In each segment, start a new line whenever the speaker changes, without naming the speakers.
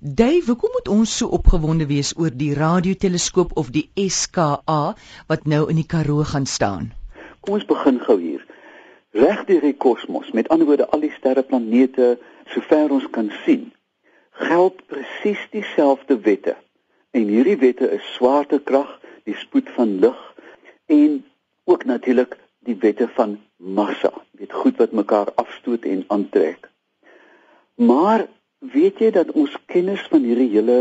Dave, hoekom moet ons so opgewonde wees oor die radioteleskoop of die SKA wat nou in die Karoo gaan staan?
Kom ons begin gou hier. Reg deur die kosmos, met ander woorde al die sterreplanete sover ons kan sien, geld presies dieselfde wette. En hierdie wette is swaartekrag, die spoed van lig en ook natuurlik die wette van massa. Dit goed wat mekaar afstoot en aantrek. Maar weet jy dat ons kennis van hierdie hele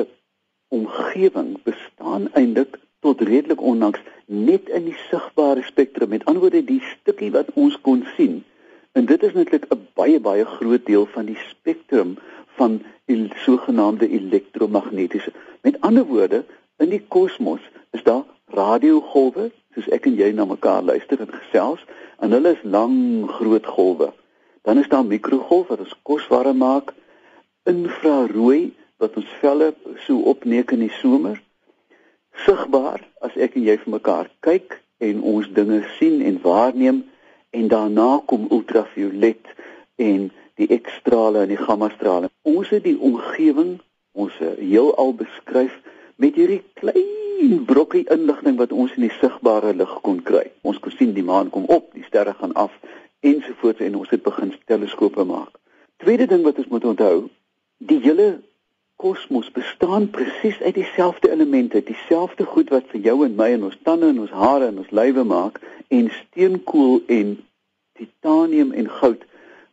omgewing bestaan eintlik tot redelik onlangs net in die sigbare spektrum met ander woorde die stukkie wat ons kon sien en dit is netlik 'n baie baie groot deel van die spektrum van die sogenaamde elektromagnetiese. Met ander woorde in die kosmos is daar radiogolwe soos ek en jy na mekaar luister en gesels en hulle is lang groot golwe. Dan is daar mikrogolwe wat ons kos warm maak infrarooi wat ons velle so opneek in die somer sigbaar as ek en jy vir mekaar kyk en ons dinge sien en waarneem en daarna kom ultraviolet en die ekstrale en die gammastrale. Ons het die omgewing, ons heelal beskryf met hierdie klein brokkie inligting wat ons in die sigbare lig kon kry. Ons kon sien die maan kom op, die sterre gaan af ensovoorts en ons het begin teleskope maak. Tweede ding wat ons moet onthou, die hele kosmos bestaan presies uit dieselfde elemente, dieselfde goed wat vir jou en my en ons tande en ons hare en ons lywe maak en steenkool en titanium en goud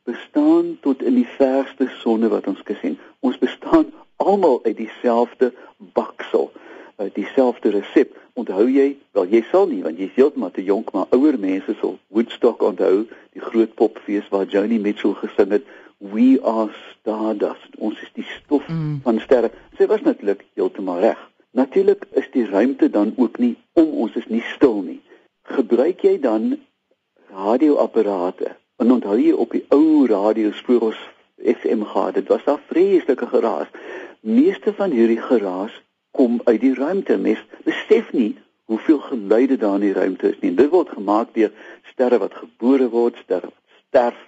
bestaan tot in die verste sonne wat ons kan sien. Ons bestaan almal uit dieselfde baksel, uit dieselfde resep. Onthou jy? Wel jy sal nie want jy's heeltemal te jonk, maar ouer mense sal Woodstock onthou, die groot popfees waar Joni Mitchell gesing het we are stardust. Ons is die stof mm. van sterre. Sy was natuurlik heeltemal reg. Natuurlik is die ruimte dan ook nie om ons is nie stil nie. Gebruik jy dan radioapparate? En onthou jy op die ou radiospoor ons FM gehad, dit was daar vreeslike geraas. Meeste van hierdie geraas kom uit die ruimte. Mens besef nie hoeveel geluide daar in die ruimte is nie. Dit word gemaak deur sterre wat gebore word, sterre wat sterf.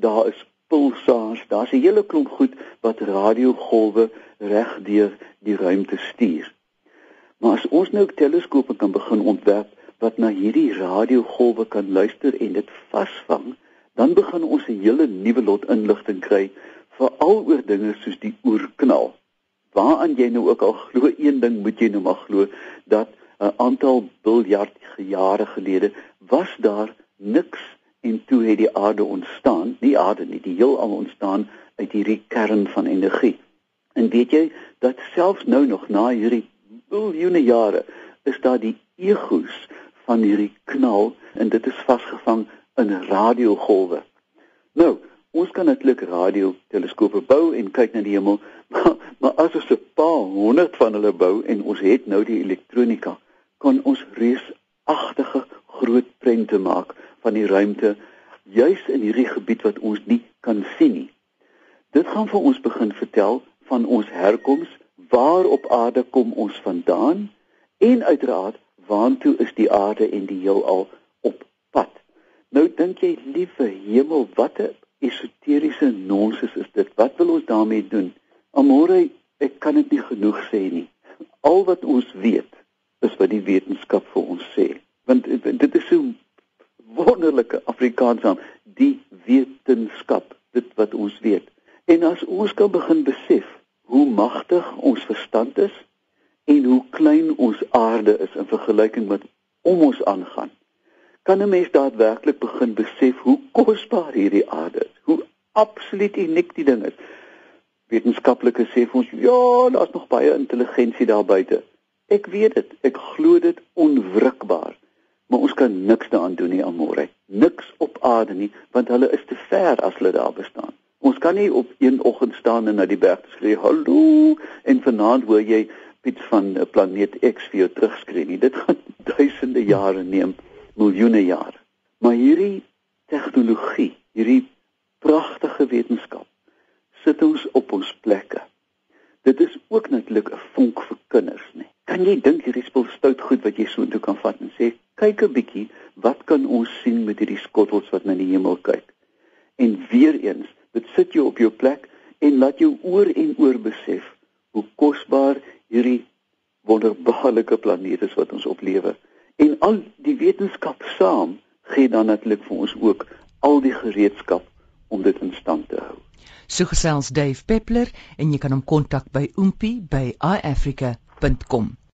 Daar is pulsars, daar's 'n hele klomp goed wat radiogolwe regdeur die ruimte stuur. Maar as ons nou teleskope kan begin ontwerp wat na hierdie radiogolwe kan luister en dit vasvang, dan begin ons 'n hele nuwe lot inligting kry veral oor dinge soos die oerknal. Waaraan jy nou ook al glo, een ding moet jy nou maar glo dat 'n aantal biljard jare gelede was daar niks en toe het die aarde ontstaan, nie aarde nie, die heelal ontstaan uit hierdie kern van energie. En weet jy dat selfs nou nog na hierdie biljoene jare is daar die egos van hierdie knal en dit is vasgevang in radiogolwe. Nou, ons kan netlik radioteleskope bou en kyk na die hemel, maar, maar as ons 'n paar honderd van hulle bou en ons het nou die elektronika, kan ons reusagtige groot prente maak van die ruimte juis in hierdie gebied wat ons nie kan sien nie. Dit gaan vir ons begin vertel van ons herkoms, waar op aarde kom ons vandaan en uiteraard waantoe is die aarde en die heelal op pad. Nou dink jy liewe hemel, wat 'n esoteriese nonsens is dit? Wat wil ons daarmee doen? Amore, ek kan dit nie genoeg sê nie. Al wat ons weet is wat die wetenskap vir ons sê. Want dit is so wonderlike Afrikaans naam, die wetenskap, dit wat ons weet. En as ons kan begin besef hoe magtig ons verstand is en hoe klein ons aarde is in vergelyking met om ons aangaan, kan 'n mens daadwerklik begin besef hoe kosbaar hierdie aarde is, hoe absoluut uniek die ding is. Wetenskaplikes sê vir ons, ja, daar's nog baie intelligensie daar buite. Ek weet dit, ek glo dit maar ons kan niks daaraan doen nie amore niks op aarde nie want hulle is te ver as hulle daar bestaan. Ons kan nie op een oggend staan en na die berg skree hallo en vanaand hoor jy iets van 'n planeet X vir jou terugskree nie. Dit gaan duisende jare neem miljoene jare. Maar hierdie tegnologie hierdie pragtige wetenskap sit ons op ons plekke. Dit is ook netlik 'n vonk vir kinders nê kan jy dink hierdie spul stout goed wat jy so intoe kan vat en sê kyk 'n bietjie wat kan ons sien met hierdie skottels wat na die hemel kyk. En weer eens, dit sit jou op jou plek en laat jou oor en oor besef hoe kosbaar hierdie wonderbaarlike planeet is wat ons op lewe. En al die wetenskap saam gee dan natuurlik vir ons ook al die gereedskap om dit in stand te hou.
So gesels Dave Peppler en jy kan hom kontak by oompie by iafrica.com.